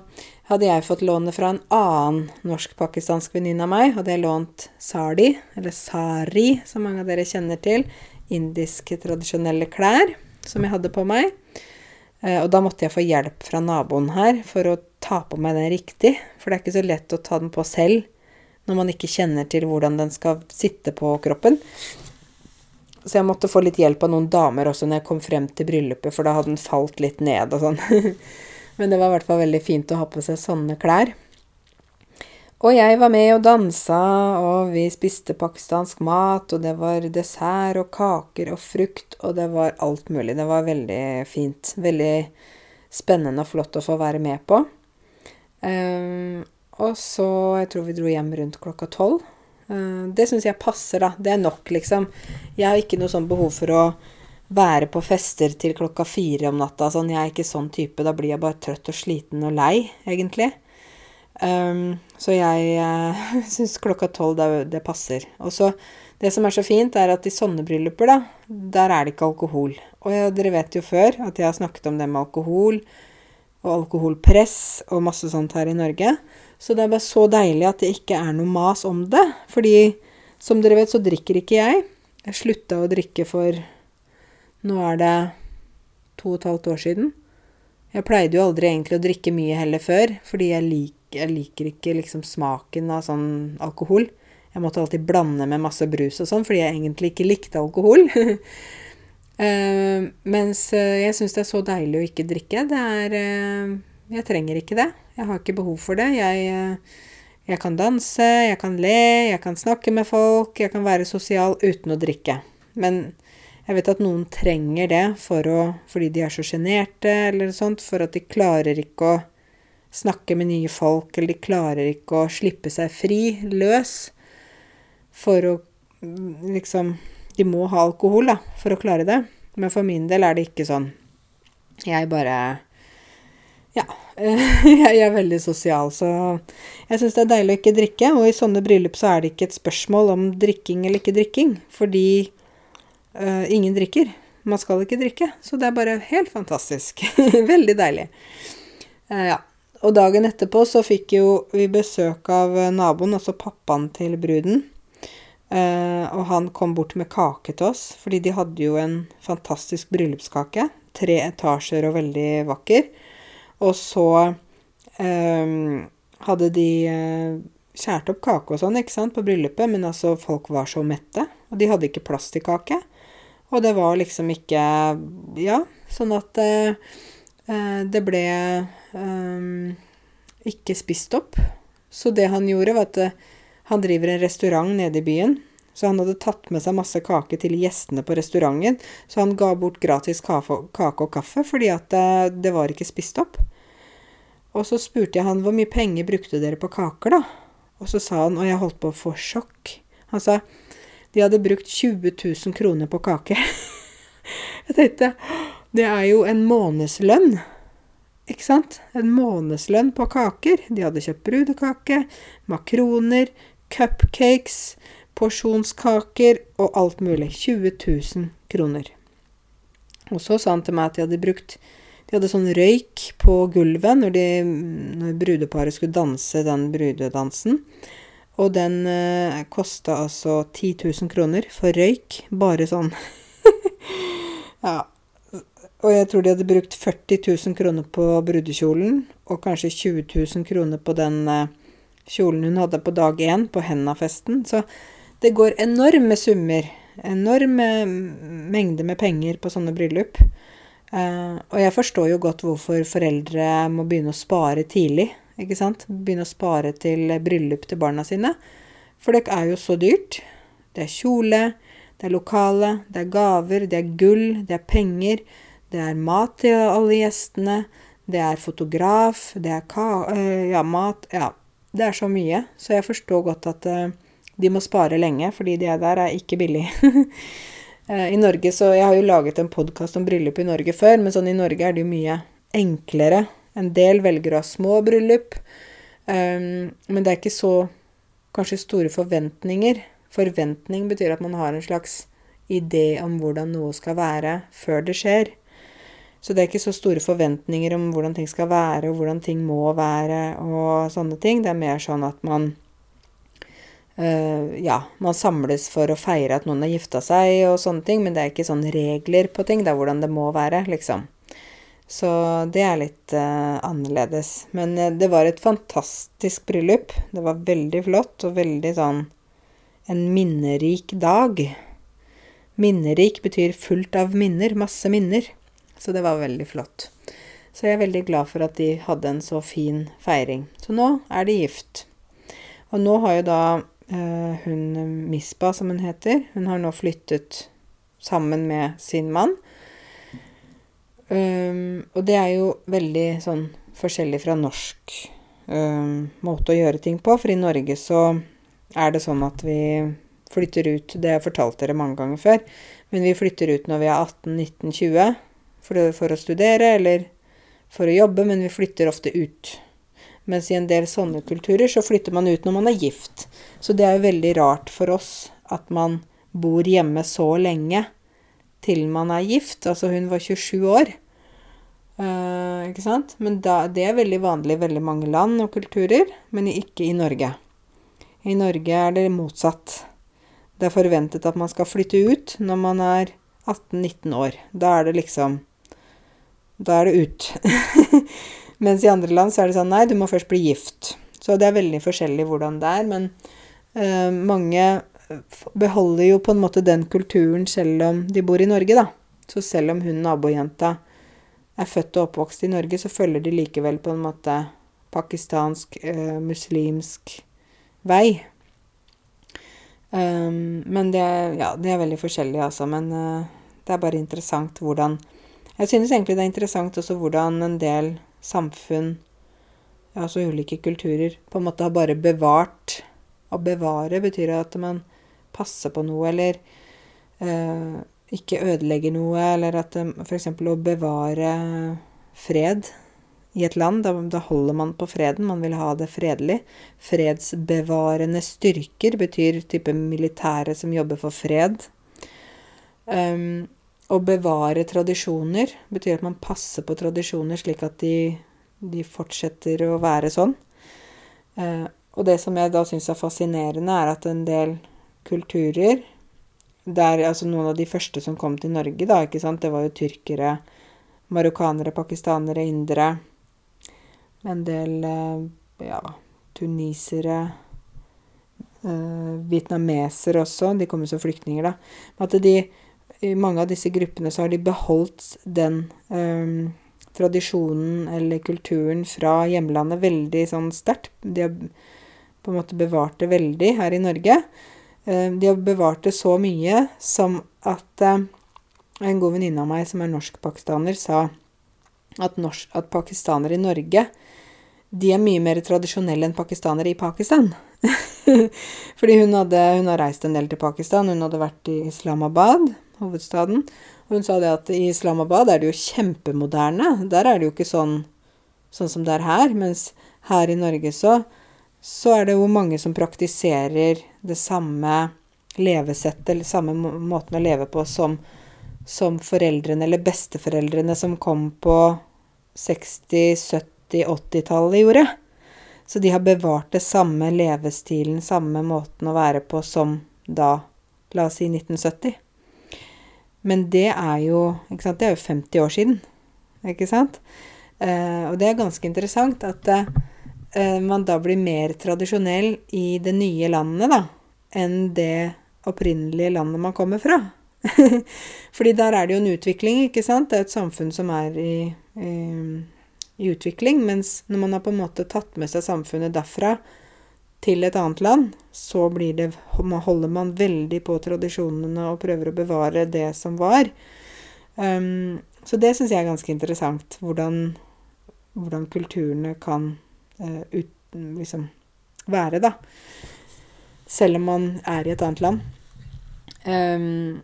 S1: hadde jeg fått låne fra en annen norsk-pakistansk venninne av meg. Hadde jeg lånt sari, eller sari, som mange av dere kjenner til. Indiske tradisjonelle klær som jeg hadde på meg. Uh, og da måtte jeg få hjelp fra naboen her for å ta på meg den riktig. For det er ikke så lett å ta den på selv når man ikke kjenner til hvordan den skal sitte på kroppen. Så jeg måtte få litt hjelp av noen damer også når jeg kom frem til bryllupet, for da hadde den falt litt ned og sånn. Men det var i hvert fall veldig fint å ha på seg sånne klær. Og jeg var med og dansa, og vi spiste pakistansk mat, og det var dessert og kaker og frukt, og det var alt mulig. Det var veldig fint. Veldig spennende og flott å få være med på. Um, og så Jeg tror vi dro hjem rundt klokka tolv. Uh, det syns jeg passer, da. Det er nok, liksom. Jeg har ikke noe sånn behov for å være på fester til klokka fire om natta. Sånn, jeg er ikke sånn type. Da blir jeg bare trøtt og sliten og lei, egentlig. Um, så jeg uh, syns klokka tolv, det, det, passer. Og så Det som er så fint, er at i sånne brylluper, da, der er det ikke alkohol. Og ja, dere vet jo før at jeg har snakket om det med alkohol og alkoholpress og masse sånt her i Norge. Så det er bare så deilig at det ikke er noe mas om det. Fordi som dere vet, så drikker ikke jeg. Jeg slutta å drikke for Nå er det to og et halvt år siden. Jeg pleide jo aldri egentlig å drikke mye heller før, fordi jeg, lik, jeg liker ikke liksom smaken av sånn alkohol. Jeg måtte alltid blande med masse brus og sånn, fordi jeg egentlig ikke likte alkohol. uh, mens uh, jeg syns det er så deilig å ikke drikke. Det er uh, Jeg trenger ikke det. Jeg har ikke behov for det. Jeg, uh, jeg, kan danse, jeg kan le, jeg kan snakke med folk, jeg kan være sosial uten å drikke. Men jeg vet at noen trenger det å, fordi de er så sjenerte eller sånt, for at de klarer ikke å snakke med nye folk, eller de klarer ikke å slippe seg fri, løs, for å liksom De må ha alkohol, da, for å klare det. Men for min del er det ikke sånn. Jeg bare ja. Jeg er veldig sosial, så jeg syns det er deilig å ikke drikke. Og i sånne bryllup så er det ikke et spørsmål om drikking eller ikke drikking, fordi uh, ingen drikker. Man skal ikke drikke. Så det er bare helt fantastisk. veldig deilig. Uh, ja. Og dagen etterpå så fikk jo vi besøk av naboen, altså pappaen til bruden. Uh, og han kom bort med kake til oss, fordi de hadde jo en fantastisk bryllupskake. Tre etasjer og veldig vakker. Og så hadde de uh, opp kake og sånn, ikke sant, på bryllupet, men altså, folk var så mette, og de hadde ikke plass til kake. Og det var liksom ikke Ja, sånn at uh, det ble um, ikke spist opp. Så det han gjorde, var at han driver en restaurant nede i byen. Så han hadde tatt med seg masse kake til gjestene på restauranten. Så han ga bort gratis kake og kaffe fordi at det, det var ikke spist opp. Og så spurte jeg han hvor mye penger brukte dere på kaker, da? Og så sa han, og jeg holdt på å få sjokk, han sa de hadde brukt 20 000 kroner på kake. jeg tenkte det er jo en månedslønn. Ikke sant? En månedslønn på kaker. De hadde kjøpt brudekake, makroner, cupcakes, porsjonskaker og alt mulig. 20 000 kroner. Og så sa han til meg at de hadde brukt de hadde sånn røyk på gulvet når, de, når brudeparet skulle danse den brudedansen. Og den eh, kosta altså 10 000 kroner for røyk. Bare sånn. ja. Og jeg tror de hadde brukt 40 000 kroner på brudekjolen, og kanskje 20 000 kroner på den eh, kjolen hun hadde på dag én, på hennafesten. Så det går enorme summer. Enorme mengder med penger på sånne bryllup. Eh, og jeg forstår jo godt hvorfor foreldre må begynne å spare tidlig. Ikke sant. Begynne å spare til bryllup til barna sine. For det er jo så dyrt. Det er kjole, det er lokale, det er gaver, det er gull, det er penger. Det er mat til alle gjestene. Det er fotograf, det er ka øh, ja, mat Ja, det er så mye. Så jeg forstår godt at øh, de må spare lenge, fordi det der er ikke billig. I Norge så Jeg har jo laget en podkast om bryllup i Norge før, men sånn i Norge er det jo mye enklere. En del velger å ha små bryllup, um, men det er ikke så kanskje store forventninger. Forventning betyr at man har en slags idé om hvordan noe skal være før det skjer. Så det er ikke så store forventninger om hvordan ting skal være, og hvordan ting må være, og sånne ting. Det er mer sånn at man uh, Ja, man samles for å feire at noen har gifta seg og sånne ting, men det er ikke sånn regler på ting. Det er hvordan det må være, liksom. Så det er litt uh, annerledes. Men uh, det var et fantastisk bryllup. Det var veldig flott og veldig sånn en minnerik dag. Minnerik betyr fullt av minner, masse minner. Så det var veldig flott. Så jeg er veldig glad for at de hadde en så fin feiring. Så nå er de gift. Og nå har jo da uh, hun Mispa, som hun heter, hun har nå flyttet sammen med sin mann. Um, og det er jo veldig sånn forskjellig fra norsk um, måte å gjøre ting på. For i Norge så er det sånn at vi flytter ut Det har jeg fortalt dere mange ganger før. Men vi flytter ut når vi er 18, 19, 20 for, for å studere eller for å jobbe, men vi flytter ofte ut. Mens i en del sånne kulturer så flytter man ut når man er gift. Så det er jo veldig rart for oss at man bor hjemme så lenge til man er gift. Altså hun var 27 år. Uh, ikke sant? Men da, det er veldig vanlig i veldig mange land og kulturer, men ikke i Norge. I Norge er det motsatt. Det er forventet at man skal flytte ut når man er 18-19 år. Da er det liksom da er det ut. Mens i andre land så er det sånn nei, du må først bli gift. Så det er veldig forskjellig hvordan det er. Men uh, mange beholder jo på en måte den kulturen selv om de bor i Norge, da. Så selv om hun nabojenta er født og oppvokst i Norge, så følger de likevel på en måte pakistansk, eh, muslimsk vei. Um, men det, ja, det er veldig forskjellig, altså. Men uh, det er bare interessant hvordan jeg synes egentlig det er interessant også hvordan en del samfunn, altså ulike kulturer, på en måte har bare bevart Å bevare betyr at man passer på noe, eller eh, ikke ødelegger noe, eller at eh, f.eks. å bevare fred i et land, da, da, holder man på freden, man vil ha det fredelig. Fredsbevarende styrker betyr type militære som jobber for fred. Um, å bevare tradisjoner betyr at man passer på tradisjoner slik at de, de fortsetter å være sånn. Uh, og det som jeg da syns er fascinerende, er at en del kulturer der, altså Noen av de første som kom til Norge, da, ikke sant, det var jo tyrkere, marokkanere, pakistanere, indere. En del eh, ja, tunisere eh, Vietnamesere også. De kom jo som flyktninger, da. At de i mange av disse gruppene så har de beholdt den eh, tradisjonen eller kulturen fra hjemlandet veldig sånn sterkt. De har på en måte bevart det veldig her i Norge. Uh, de har bevart det så mye som at uh, en god venninne av meg som er norsk-pakistaner, sa at, norsk, at pakistanere i Norge de er mye mer tradisjonelle enn pakistanere i Pakistan. Fordi hun, hadde, hun har reist en del til Pakistan. Hun hadde vært i Islamabad hovedstaden. Og hun sa det at i Islamabad er det jo kjempemoderne. Der er det jo ikke sånn, sånn som det er her. Mens her i Norge så, så er det jo mange som praktiserer det samme levesettet, eller samme måten å leve på som, som foreldrene eller besteforeldrene som kom på 60-, 70-, 80-tallet gjorde. Så de har bevart det samme levestilen, samme måten å være på som da, la oss si 1970. Men det er jo Det er jo 50 år siden, ikke sant? Eh, og det er ganske interessant at eh, man da blir mer tradisjonell i det nye landet, da, enn det opprinnelige landet man kommer fra. Fordi der er det jo en utvikling, ikke sant? Det er et samfunn som er i, i i utvikling. Mens når man har på en måte tatt med seg samfunnet derfra til et annet land, så blir det, holder man veldig på tradisjonene og prøver å bevare det som var. Um, så det syns jeg er ganske interessant. Hvordan, hvordan kulturene kan uh, ut, liksom være, da. Selv om man er i et annet land. Um,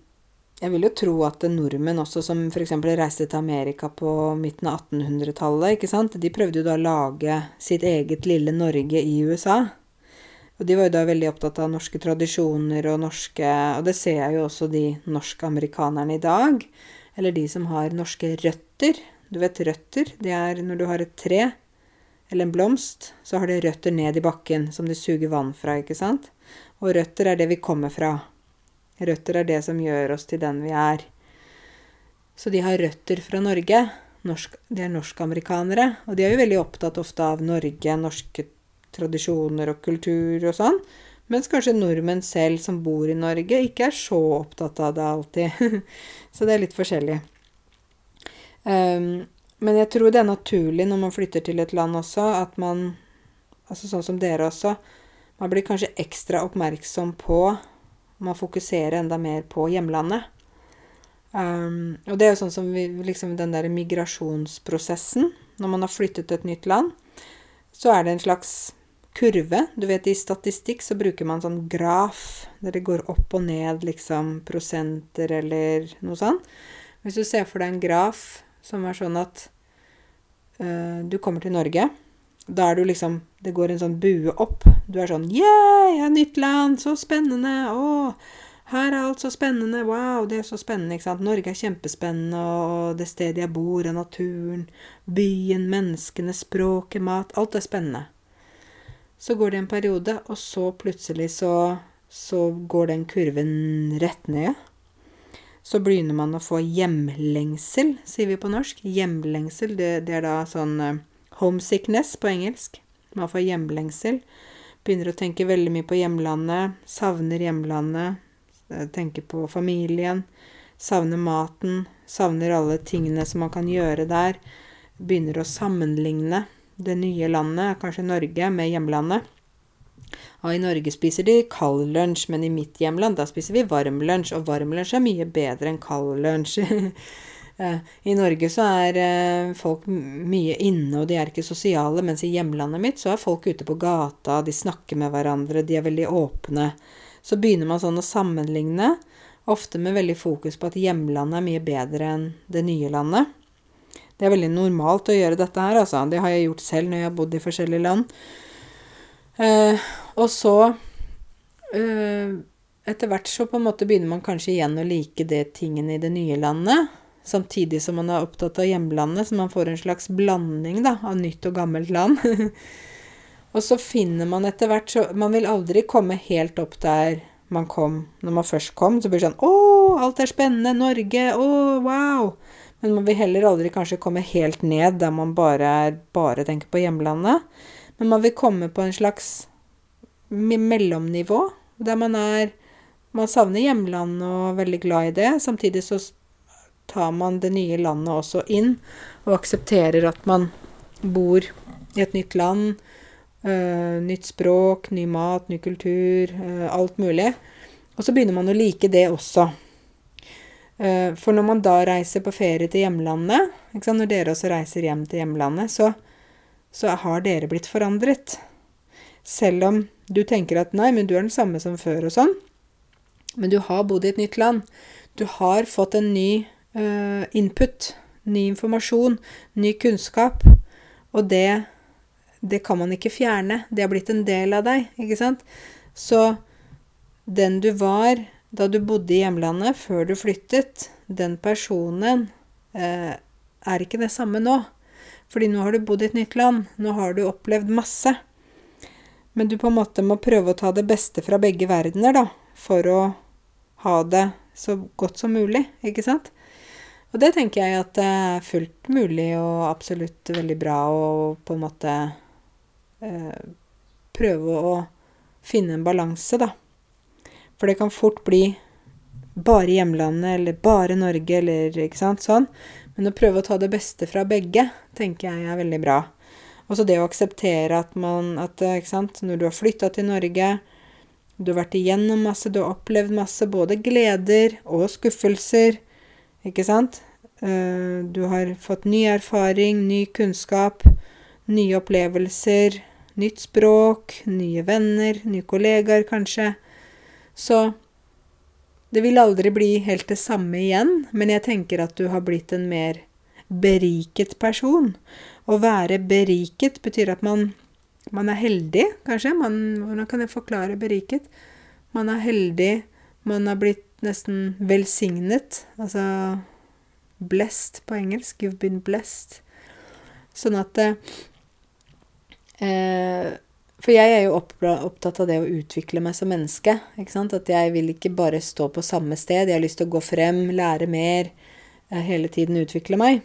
S1: jeg vil jo tro at nordmenn også, som f.eks. reiste til Amerika på midten av 1800-tallet, ikke sant, de prøvde jo da å lage sitt eget lille Norge i USA. Og de var jo da veldig opptatt av norske tradisjoner og norske Og det ser jeg jo også de norske amerikanerne i dag. Eller de som har norske røtter. Du vet røtter? Det er når du har et tre eller en blomst, så har det røtter ned i bakken som det suger vann fra, ikke sant? Og røtter er det vi kommer fra. Røtter er det som gjør oss til den vi er. Så de har røtter fra Norge. Norsk, de er norskamerikanere. Og de er jo veldig opptatt ofte av Norge, norske tradisjoner og kultur og sånn. Mens kanskje nordmenn selv som bor i Norge, ikke er så opptatt av det alltid. så det er litt forskjellig. Um, men jeg tror det er naturlig når man flytter til et land også, at man Altså sånn som dere også. Man blir kanskje ekstra oppmerksom på man fokuserer enda mer på hjemlandet. Um, og det er jo sånn som vi, liksom den der migrasjonsprosessen. Når man har flyttet til et nytt land, så er det en slags kurve. Du vet, i statistikk så bruker man sånn graf, der det går opp og ned, liksom, prosenter eller noe sånt. Hvis du ser for deg en graf som er sånn at uh, du kommer til Norge da er du liksom Det går en sånn bue opp. Du er sånn Yeah, nytt land! Så spennende! Å, her er alt så spennende! Wow, det er så spennende, ikke sant? Norge er kjempespennende, og det stedet jeg bor, og naturen, byen, menneskene, språket, mat Alt er spennende. Så går det en periode, og så plutselig så, så går den kurven rett ned. Så begynner man å få hjemlengsel, sier vi på norsk. Hjemlengsel, det, det er da sånn eh, homesickness på engelsk. Man får hjemlengsel. Begynner å tenke veldig mye på hjemlandet. Savner hjemlandet. Tenker på familien. Savner maten. Savner alle tingene som man kan gjøre der. Begynner å sammenligne det nye landet, kanskje Norge, med hjemlandet. Og I Norge spiser de kald lunsj, men i mitt hjemland da spiser vi varm lunsj. Og varm lunsj er mye bedre enn kald lunsj. I Norge så er eh, folk mye inne, og de er ikke sosiale, mens i hjemlandet mitt så er folk ute på gata, de snakker med hverandre, de er veldig åpne. Så begynner man sånn å sammenligne, ofte med veldig fokus på at hjemlandet er mye bedre enn det nye landet. Det er veldig normalt å gjøre dette her, altså. Det har jeg gjort selv når jeg har bodd i forskjellige land. Eh, og så eh, Etter hvert så på en måte begynner man kanskje igjen å like det tingene i det nye landet samtidig som man er opptatt av hjemlandet, så man får en slags blanding da, av nytt og gammelt land. og så finner man etter hvert så Man vil aldri komme helt opp der man kom når man først kom. Så blir det sånn Å, alt er spennende! Norge! Å, wow! Men man vil heller aldri kanskje komme helt ned der man bare, bare tenker på hjemlandet. Men man vil komme på en slags mellomnivå, der man er Man savner hjemlandet og er veldig glad i det. Samtidig så tar man det nye landet også inn, og aksepterer at man bor i et nytt land. Uh, nytt språk, ny mat, ny kultur, uh, alt mulig. Og så begynner man å like det også. Uh, for når man da reiser på ferie til hjemlandet, når dere også reiser hjem til hjemlandet, så, så, har dere blitt forandret. Selv om du tenker at nei, men du er den samme som før og sånn. Men du har bodd i et nytt land. Du har fått en ny uh, input, ny informasjon, ny kunnskap. Og det, det kan man ikke fjerne. Det har blitt en del av deg, ikke sant? Så den du var da du bodde i hjemlandet, før du flyttet, den personen uh, er ikke det samme nå. Fordi nå har du bodd i et nytt land. Nå har du opplevd masse. Men du på en måte må prøve å ta det beste fra begge verdener, da. For å ha det så godt som mulig, ikke sant? Og det tenker jeg at det er fullt mulig og absolutt veldig bra å på en måte eh, prøve å finne en balanse, da. For det kan fort bli bare hjemlandet eller bare Norge eller ikke sant, sånn. Men å prøve å ta det beste fra begge tenker jeg er veldig bra. Og så det å akseptere at man at, ikke sant, Når du har flytta til Norge, du har vært igjennom masse, du har opplevd masse, både gleder og skuffelser, ikke sant? Eh, du har fått ny erfaring, ny kunnskap, nye opplevelser, nytt språk, nye venner, nye kollegaer kanskje. Så det vil aldri bli helt det samme igjen, men jeg tenker at du har blitt en mer beriket person. Å være beriket betyr at man, man er heldig, kanskje. Man, hvordan kan jeg forklare beriket? Man er heldig, man har blitt nesten velsignet. Altså blessed på engelsk. You've been blessed. Sånn at eh, for jeg er jo opptatt av det å utvikle meg som menneske. ikke sant? At jeg vil ikke bare stå på samme sted. Jeg har lyst til å gå frem, lære mer, eh, hele tiden utvikle meg.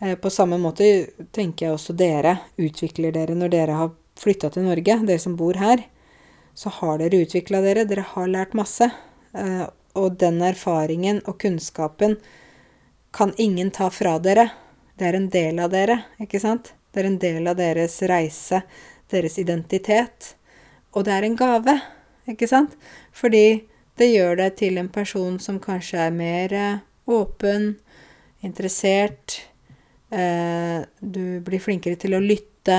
S1: Eh, på samme måte tenker jeg også dere utvikler dere når dere har flytta til Norge, dere som bor her. Så har dere utvikla dere, dere har lært masse. Eh, og den erfaringen og kunnskapen kan ingen ta fra dere. Det er en del av dere, ikke sant? Det er en del av deres reise deres identitet. Og det er en gave, ikke sant? Fordi det gjør deg til en person som kanskje er mer eh, åpen, interessert. Eh, du blir flinkere til å lytte,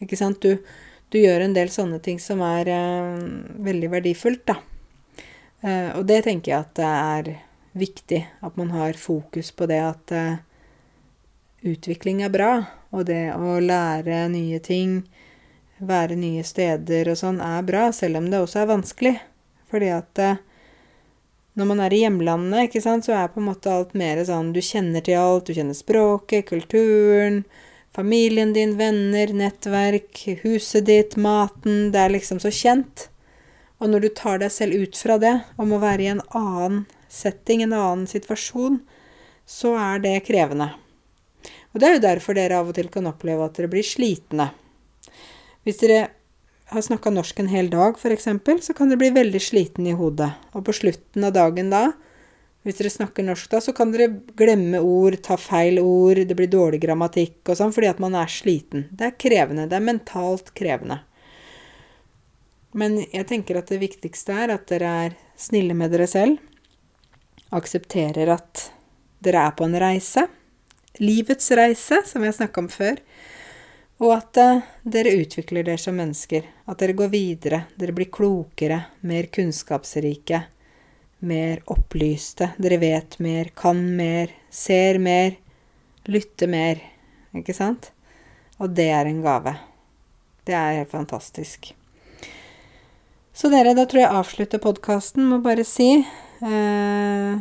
S1: ikke sant? Du, du gjør en del sånne ting som er eh, veldig verdifullt, da. Og det tenker jeg at det er viktig, at man har fokus på det at utvikling er bra. Og det å lære nye ting, være nye steder og sånn er bra, selv om det også er vanskelig. Fordi at eh, når man er i hjemlandet, ikke sant, så er på en måte alt mer sånn Du kjenner til alt. Du kjenner språket, kulturen, familien din, venner, nettverk, huset ditt, maten. Det er liksom så kjent. Og når du tar deg selv ut fra det, om å være i en annen setting, en annen situasjon, så er det krevende. Og det er jo derfor dere av og til kan oppleve at dere blir slitne. Hvis dere har snakka norsk en hel dag, f.eks., så kan dere bli veldig sliten i hodet. Og på slutten av dagen da, hvis dere snakker norsk da, så kan dere glemme ord, ta feil ord, det blir dårlig grammatikk og sånn, fordi at man er sliten. Det er krevende. Det er mentalt krevende. Men jeg tenker at det viktigste er at dere er snille med dere selv. Aksepterer at dere er på en reise. Livets reise, som vi har snakka om før. Og at uh, dere utvikler dere som mennesker. At dere går videre. Dere blir klokere, mer kunnskapsrike, mer opplyste. Dere vet mer, kan mer, ser mer, lytter mer. Ikke sant? Og det er en gave. Det er helt fantastisk. Så dere, da tror jeg avslutter podkasten med å bare si uh,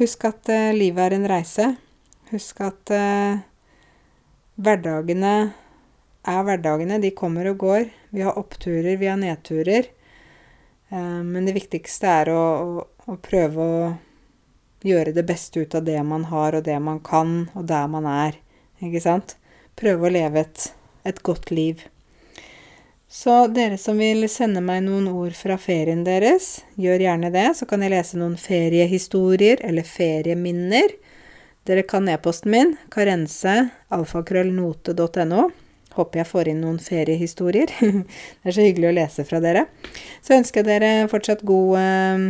S1: Husk at uh, livet er en reise. Husk at hverdagene er hverdagene. De kommer og går. Vi har oppturer, vi har nedturer. Eh, men det viktigste er å, å, å, prøve å gjøre det beste ut av det man har, og det man kan, og der man er. Ikke sant? Prøve å leve et, et godt liv. Så dere som vil sende meg noen ord fra ferien deres, gjør gjerne det. Så kan jeg lese noen feriehistorier eller ferieminner. Dere kan e-posten min, karense, alfakrøllnote.no. Håper jeg får inn noen feriehistorier. det er så hyggelig å lese fra dere. Så ønsker jeg dere fortsatt god eh,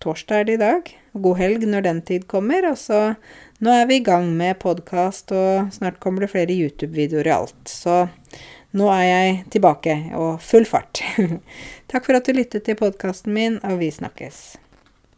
S1: torsdag er det i dag. God helg når den tid kommer. Og så nå er vi i gang med podkast, og snart kommer det flere YouTube-videoer i alt. Så nå er jeg tilbake og full fart. Takk for at du lyttet til podkasten min, og vi snakkes.